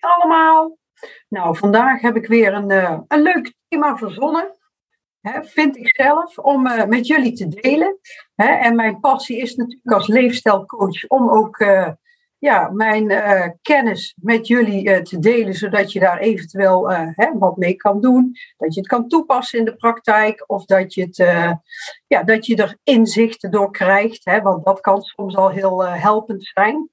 allemaal. Nou, vandaag heb ik weer een, uh, een leuk thema verzonnen. Hè, vind ik zelf, om uh, met jullie te delen. Hè, en mijn passie is natuurlijk als leefstijlcoach om ook uh, ja, mijn kennis met jullie te delen, zodat je daar eventueel hè, wat mee kan doen. Dat je het kan toepassen in de praktijk of dat je, het, ja, dat je er inzichten door krijgt. Want dat kan soms al heel helpend zijn.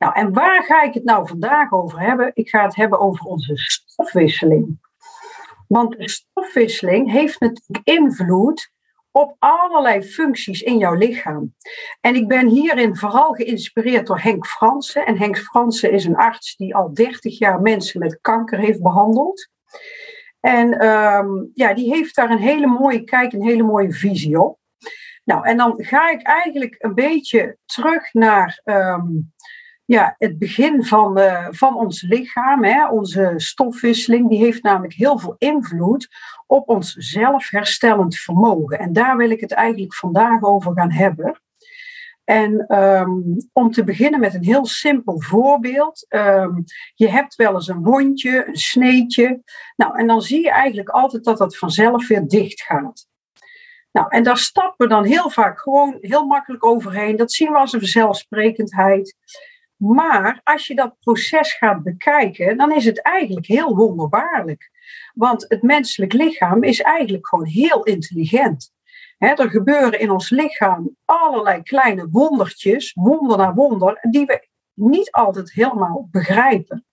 Nou, en waar ga ik het nou vandaag over hebben? Ik ga het hebben over onze stofwisseling. Want de stofwisseling heeft natuurlijk invloed op allerlei functies in jouw lichaam. En ik ben hierin vooral geïnspireerd door Henk Fransen. En Henk Fransen is een arts die al 30 jaar mensen met kanker heeft behandeld. En um, ja, die heeft daar een hele mooie kijk, een hele mooie visie op. Nou, en dan ga ik eigenlijk een beetje terug naar um, ja, het begin van, uh, van ons lichaam, hè, onze stofwisseling, die heeft namelijk heel veel invloed op ons zelfherstellend vermogen. En daar wil ik het eigenlijk vandaag over gaan hebben. En um, om te beginnen met een heel simpel voorbeeld. Um, je hebt wel eens een wondje, een sneetje. Nou, en dan zie je eigenlijk altijd dat dat vanzelf weer dicht gaat. Nou, en daar stappen we dan heel vaak gewoon heel makkelijk overheen. Dat zien we als een vanzelfsprekendheid. Maar als je dat proces gaat bekijken, dan is het eigenlijk heel wonderbaarlijk. Want het menselijk lichaam is eigenlijk gewoon heel intelligent. er gebeuren in ons lichaam allerlei kleine wondertjes, wonder na wonder, die we niet altijd helemaal begrijpen.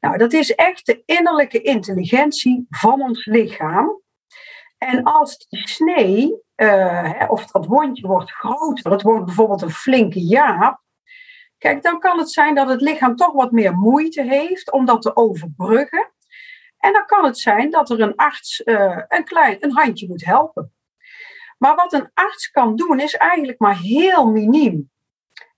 Nou, dat is echt de innerlijke intelligentie van ons lichaam. En als die snee, uh, of dat wondje wordt groter, dat wordt bijvoorbeeld een flinke jaap, Kijk, dan kan het zijn dat het lichaam toch wat meer moeite heeft om dat te overbruggen. En dan kan het zijn dat er een arts uh, een, klein, een handje moet helpen. Maar wat een arts kan doen, is eigenlijk maar heel miniem.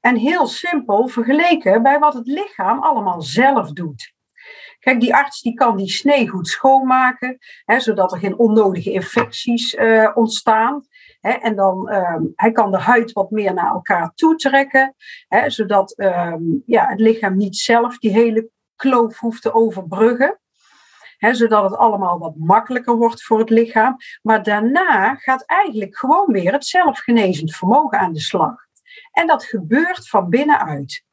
En heel simpel vergeleken bij wat het lichaam allemaal zelf doet. Kijk, die arts die kan die snee goed schoonmaken, hè, zodat er geen onnodige infecties uh, ontstaan en dan, um, hij kan de huid wat meer naar elkaar toetrekken, hè, zodat um, ja, het lichaam niet zelf die hele kloof hoeft te overbruggen. Hè, zodat het allemaal wat makkelijker wordt voor het lichaam. Maar daarna gaat eigenlijk gewoon weer het zelfgenezend vermogen aan de slag. En dat gebeurt van binnenuit.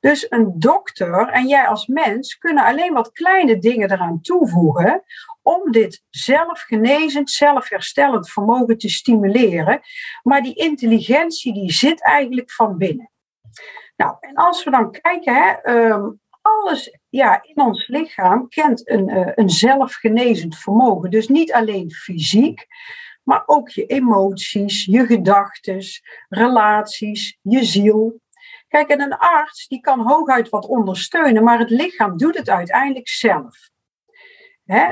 Dus een dokter en jij als mens kunnen alleen wat kleine dingen eraan toevoegen om dit zelfgenezend, zelfherstellend vermogen te stimuleren. Maar die intelligentie die zit eigenlijk van binnen. Nou, en als we dan kijken, hè, ehm, alles ja, in ons lichaam kent een, uh, een zelfgenezend vermogen. Dus niet alleen fysiek, maar ook je emoties, je gedachten, relaties, je ziel. Kijk, en een arts die kan hooguit wat ondersteunen, maar het lichaam doet het uiteindelijk zelf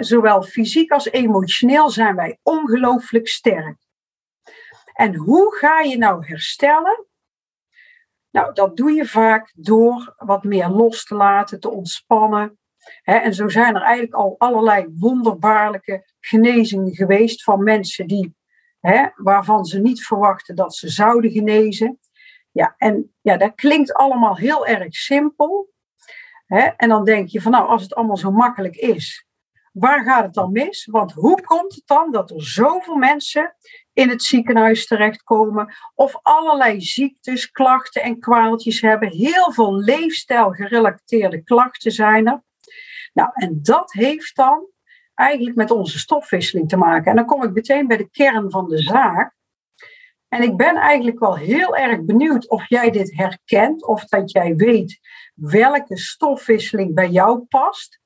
zowel fysiek als emotioneel zijn wij ongelooflijk sterk. En hoe ga je nou herstellen? Nou, dat doe je vaak door wat meer los te laten, te ontspannen. en zo zijn er eigenlijk al allerlei wonderbaarlijke genezingen geweest van mensen die, waarvan ze niet verwachten dat ze zouden genezen. Ja, en ja, dat klinkt allemaal heel erg simpel. en dan denk je van nou, als het allemaal zo makkelijk is, Waar gaat het dan mis? Want hoe komt het dan dat er zoveel mensen in het ziekenhuis terechtkomen of allerlei ziektes, klachten en kwaaltjes hebben? Heel veel leefstijlgerelateerde klachten zijn er. Nou, en dat heeft dan eigenlijk met onze stofwisseling te maken. En dan kom ik meteen bij de kern van de zaak. En ik ben eigenlijk wel heel erg benieuwd of jij dit herkent of dat jij weet welke stofwisseling bij jou past.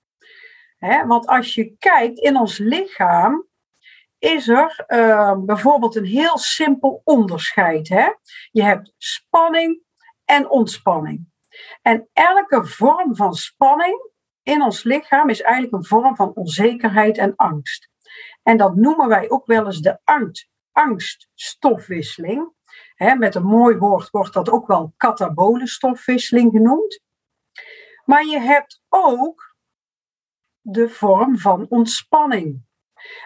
Want als je kijkt in ons lichaam, is er uh, bijvoorbeeld een heel simpel onderscheid. Hè? Je hebt spanning en ontspanning. En elke vorm van spanning in ons lichaam is eigenlijk een vorm van onzekerheid en angst. En dat noemen wij ook wel eens de angst, angststofwisseling. Hè, met een mooi woord wordt dat ook wel katabole stofwisseling genoemd. Maar je hebt ook de vorm van ontspanning.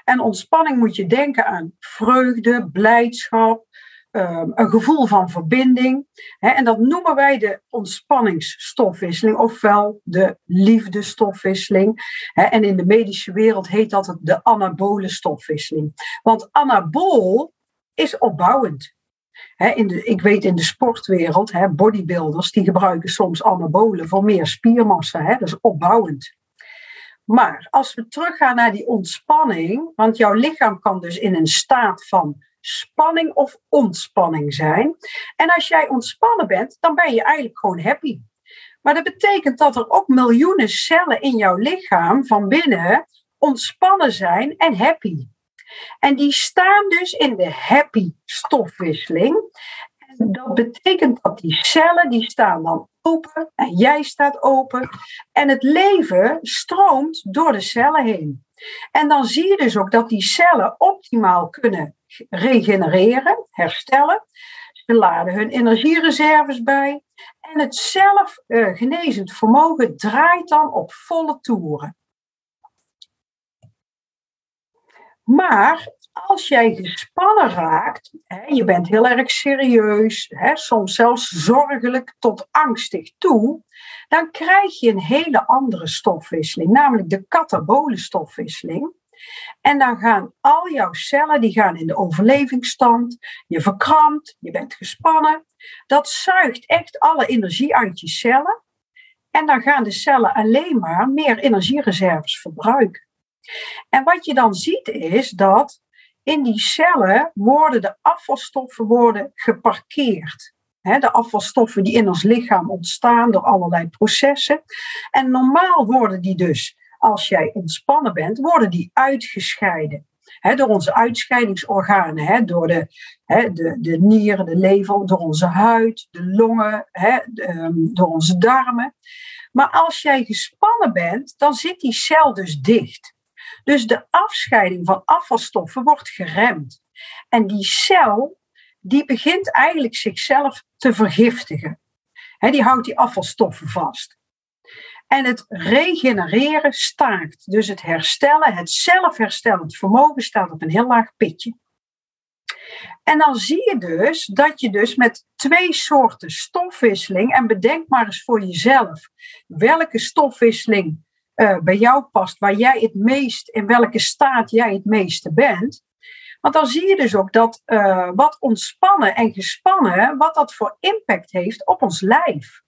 En ontspanning moet je denken aan vreugde, blijdschap, ehm, een gevoel van verbinding. En dat noemen wij de ontspanningsstofwisseling, ofwel de liefdestofwisseling. En in de medische wereld heet dat de anabole stofwisseling. Want anabool is opbouwend. in de, ik weet in de sportwereld, bodybuilders, die gebruiken soms anabolen voor meer spiermassa. Dat is opbouwend. Maar als we teruggaan naar die ontspanning, want jouw lichaam kan dus in een staat van spanning of ontspanning zijn. En als jij ontspannen bent, dan ben je eigenlijk gewoon happy. Maar dat betekent dat er ook miljoenen cellen in jouw lichaam van binnen ontspannen zijn en happy. En die staan dus in de happy stofwisseling. Dat betekent dat die cellen die staan dan open en jij staat open. En het leven stroomt door de cellen heen. En dan zie je dus ook dat die cellen optimaal kunnen regenereren, herstellen. Ze laden hun energiereserves bij. En het zelfgenezend vermogen draait dan op volle toeren. Maar als jij gespannen raakt, hè, je bent heel erg serieus, hè, soms zelfs zorgelijk tot angstig toe, dan krijg je een hele andere stofwisseling, namelijk de katabole stofwisseling. En dan gaan al jouw cellen die gaan in de overlevingsstand. Je verkrampt, je bent gespannen. Dat zuigt echt alle energie uit je cellen. En dan gaan de cellen alleen maar meer energiereserves verbruiken. En wat je dan ziet is dat in die cellen worden de afvalstoffen worden geparkeerd. de afvalstoffen die in ons lichaam ontstaan door allerlei processen. En normaal worden die dus, als jij ontspannen bent, worden die uitgescheiden. door onze uitscheidingsorganen, door de, de, de nieren, de lever, door onze huid, de longen, ehm, door onze darmen. Maar als jij gespannen bent, dan zit die cel dus dicht. Dus de afscheiding van afvalstoffen wordt geremd. En die cel, die begint eigenlijk zichzelf te vergiftigen. die houdt die afvalstoffen vast. En het regenereren staakt. Dus het herstellen, het zelfherstellend vermogen staat op een heel laag pitje. En dan zie je dus dat je dus met twee soorten stofwisseling, en bedenk maar eens voor jezelf welke stofwisseling uh, bij jou past, waar jij het meest, in welke staat jij het meeste bent. Want dan zie je dus ook dat uh, wat ontspannen en gespannen, wat dat voor impact heeft op ons lijf.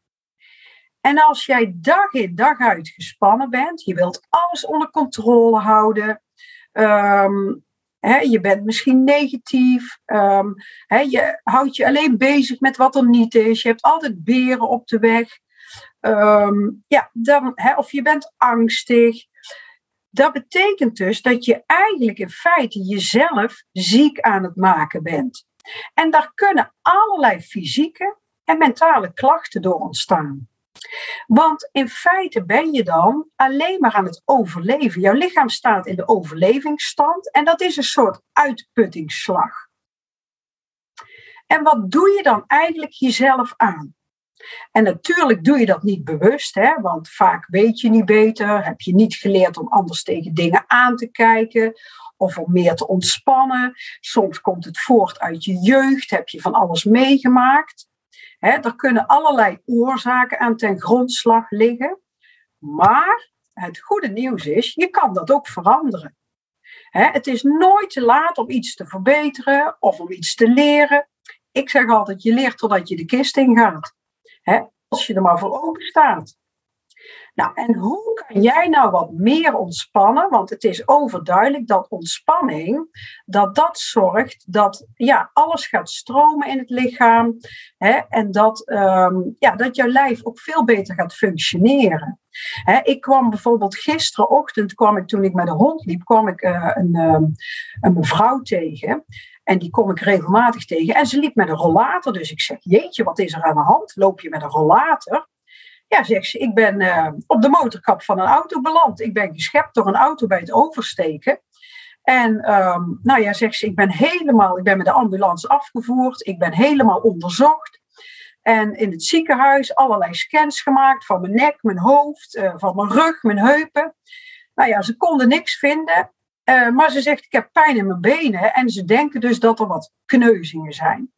En als jij dag in dag uit gespannen bent, je wilt alles onder controle houden, um, je bent misschien negatief, um, je houdt je alleen bezig met wat er niet is, je hebt altijd beren op de weg. Ehm, ja, dan, of je bent angstig. Dat betekent dus dat je eigenlijk in feite jezelf ziek aan het maken bent. En daar kunnen allerlei fysieke en mentale klachten door ontstaan. Want in feite ben je dan alleen maar aan het overleven. Jouw lichaam staat in de overlevingsstand en dat is een soort uitputtingsslag. En wat doe je dan eigenlijk jezelf aan? En natuurlijk doe je dat niet bewust, hè, want vaak weet je niet beter, heb je niet geleerd om anders tegen dingen aan te kijken of om meer te ontspannen. Soms komt het voort uit je jeugd, heb je van alles meegemaakt. Hè, er kunnen allerlei oorzaken aan ten grondslag liggen, maar het goede nieuws is, je kan dat ook veranderen. Het is nooit te laat om iets te verbeteren of om iets te leren. Ik zeg altijd, je leert totdat je de kist ingaat. Hè, als je er maar voor open staat. Nou, en hoe kan jij nou wat meer ontspannen? Want het is overduidelijk dat ontspanning, dat dat zorgt dat ja, alles gaat stromen in het lichaam. Hè, en dat, um, ja, dat jouw lijf ook veel beter gaat functioneren. Hè, ik kwam bijvoorbeeld gisterenochtend, kwam ik, toen ik met de hond liep, kwam ik uh, een, um, een mevrouw tegen. En die kom ik regelmatig tegen. En ze liep met een rollator. Dus ik zeg, jeetje, wat is er aan de hand? Loop je met een rollator? Ja, zegt ze, ik ben uh, op de motorkap van een auto beland. Ik ben geschept door een auto bij het oversteken. En um, nou ja, zegt ze, ik ben helemaal, ik ben met de ambulance afgevoerd. Ik ben helemaal onderzocht. En in het ziekenhuis allerlei scans gemaakt van mijn nek, mijn hoofd, uh, van mijn rug, mijn heupen. Nou ja, ze konden niks vinden. Uh, maar ze zegt, ik heb pijn in mijn benen. En ze denken dus dat er wat kneuzingen zijn.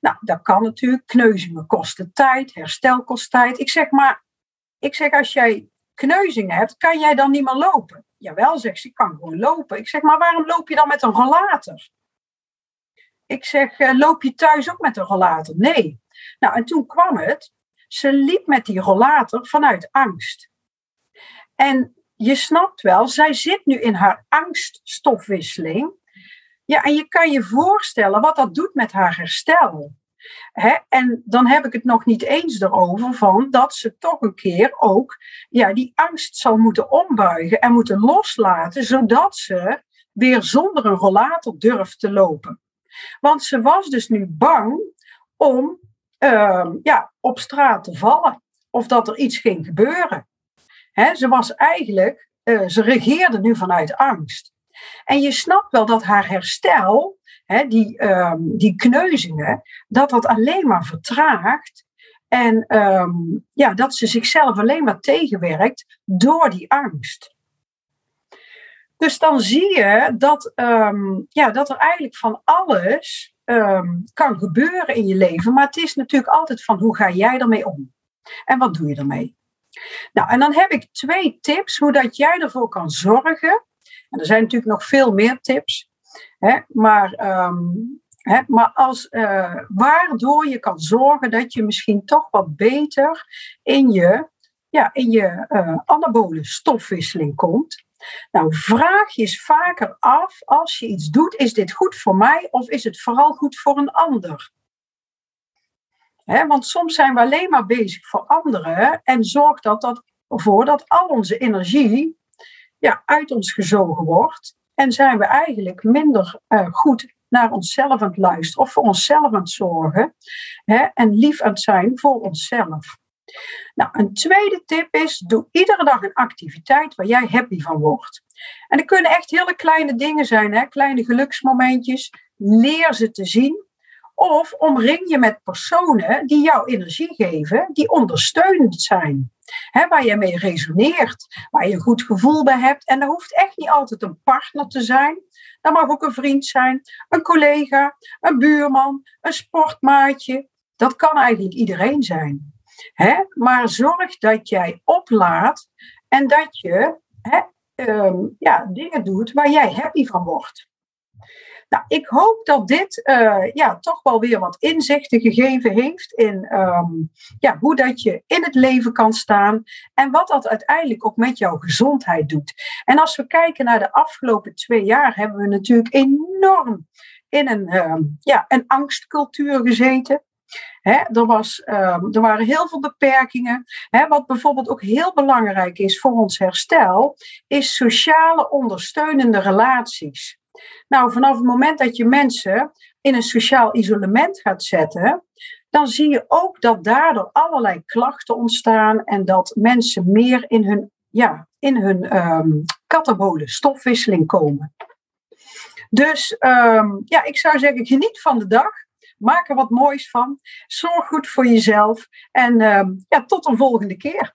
Nou, dat kan natuurlijk. Kneuzingen kosten tijd, herstel kost tijd. Ik zeg maar, ik zeg als jij kneuzingen hebt, kan jij dan niet meer lopen? Jawel, zegt ze, ik kan gewoon lopen. Ik zeg, maar waarom loop je dan met een rollator? Ik zeg, eh, loop je thuis ook met een rollator? Nee. Nou, en toen kwam het, ze liep met die rollator vanuit angst. En je snapt wel, zij zit nu in haar angststofwisseling. Ja, en je kan je voorstellen wat dat doet met haar herstel. en dan heb ik het nog niet eens erover van dat ze toch een keer ook ja, die angst zal moeten ombuigen en moeten loslaten, zodat ze weer zonder een rollator durft te lopen. Want ze was dus nu bang om uh, ja, op straat te vallen of dat er iets ging gebeuren. Ze was eigenlijk, uh, ze regeerde nu vanuit angst. En je snapt wel dat haar herstel, die, uh, die kneuzingen, dat dat alleen maar vertraagt. En ehm, ja, dat ze zichzelf alleen maar tegenwerkt door die angst. Dus dan zie je dat, um, ja, dat er eigenlijk van alles kan gebeuren in je leven. Maar het is natuurlijk altijd van hoe ga jij ermee om? En wat doe je ermee? Nou, en dan heb ik twee tips hoe dat jij ervoor kan zorgen. En er zijn natuurlijk nog veel meer tips. Hè, maar, um, hè, maar als, uh, waardoor je kan zorgen dat je misschien toch wat beter in je, ja, in je uh, anabole stofwisseling komt. Nou, vraag je eens vaker af als je iets doet, is dit goed voor mij of is het vooral goed voor een ander? Want soms zijn we alleen maar bezig voor anderen en zorgt dat, dat ervoor dat al onze energie ja, uit ons gezogen wordt. En zijn we eigenlijk minder uh, goed naar onszelf aan het luisteren of voor onszelf aan het zorgen en lief aan het zijn voor onszelf. Nou, een tweede tip is, doe iedere dag een activiteit waar jij happy van wordt. En dat kunnen echt hele kleine dingen zijn, hè? kleine geluksmomentjes. Leer ze te zien. Of omring je met personen die jou energie geven, die ondersteunend zijn. Waar je mee resoneert, waar je een goed gevoel bij hebt. En dat hoeft echt niet altijd een partner te zijn. Dat mag ook een vriend zijn, een collega, een buurman, een sportmaatje. Dat kan eigenlijk iedereen zijn. Maar zorg dat jij oplaat en dat je ehm, ja, dingen doet waar jij happy van wordt. Nou, ik hoop dat dit uh, ja, toch wel weer wat inzichten gegeven heeft in um, ja, hoe dat je in het leven kan staan en wat dat uiteindelijk ook met jouw gezondheid doet. En als we kijken naar de afgelopen twee jaar, hebben we natuurlijk enorm in een, um, ja, een angstcultuur gezeten er, was, ehm, er waren heel veel beperkingen. wat bijvoorbeeld ook heel belangrijk is voor ons herstel, is sociale ondersteunende relaties. Nou, vanaf het moment dat je mensen in een sociaal isolement gaat zetten, dan zie je ook dat daardoor allerlei klachten ontstaan en dat mensen meer in hun, ja, in hun um, katabole stofwisseling komen. Dus um, ja, ik zou zeggen, geniet van de dag. Maak er wat moois van. Zorg goed voor jezelf. En uh, ja, tot een volgende keer.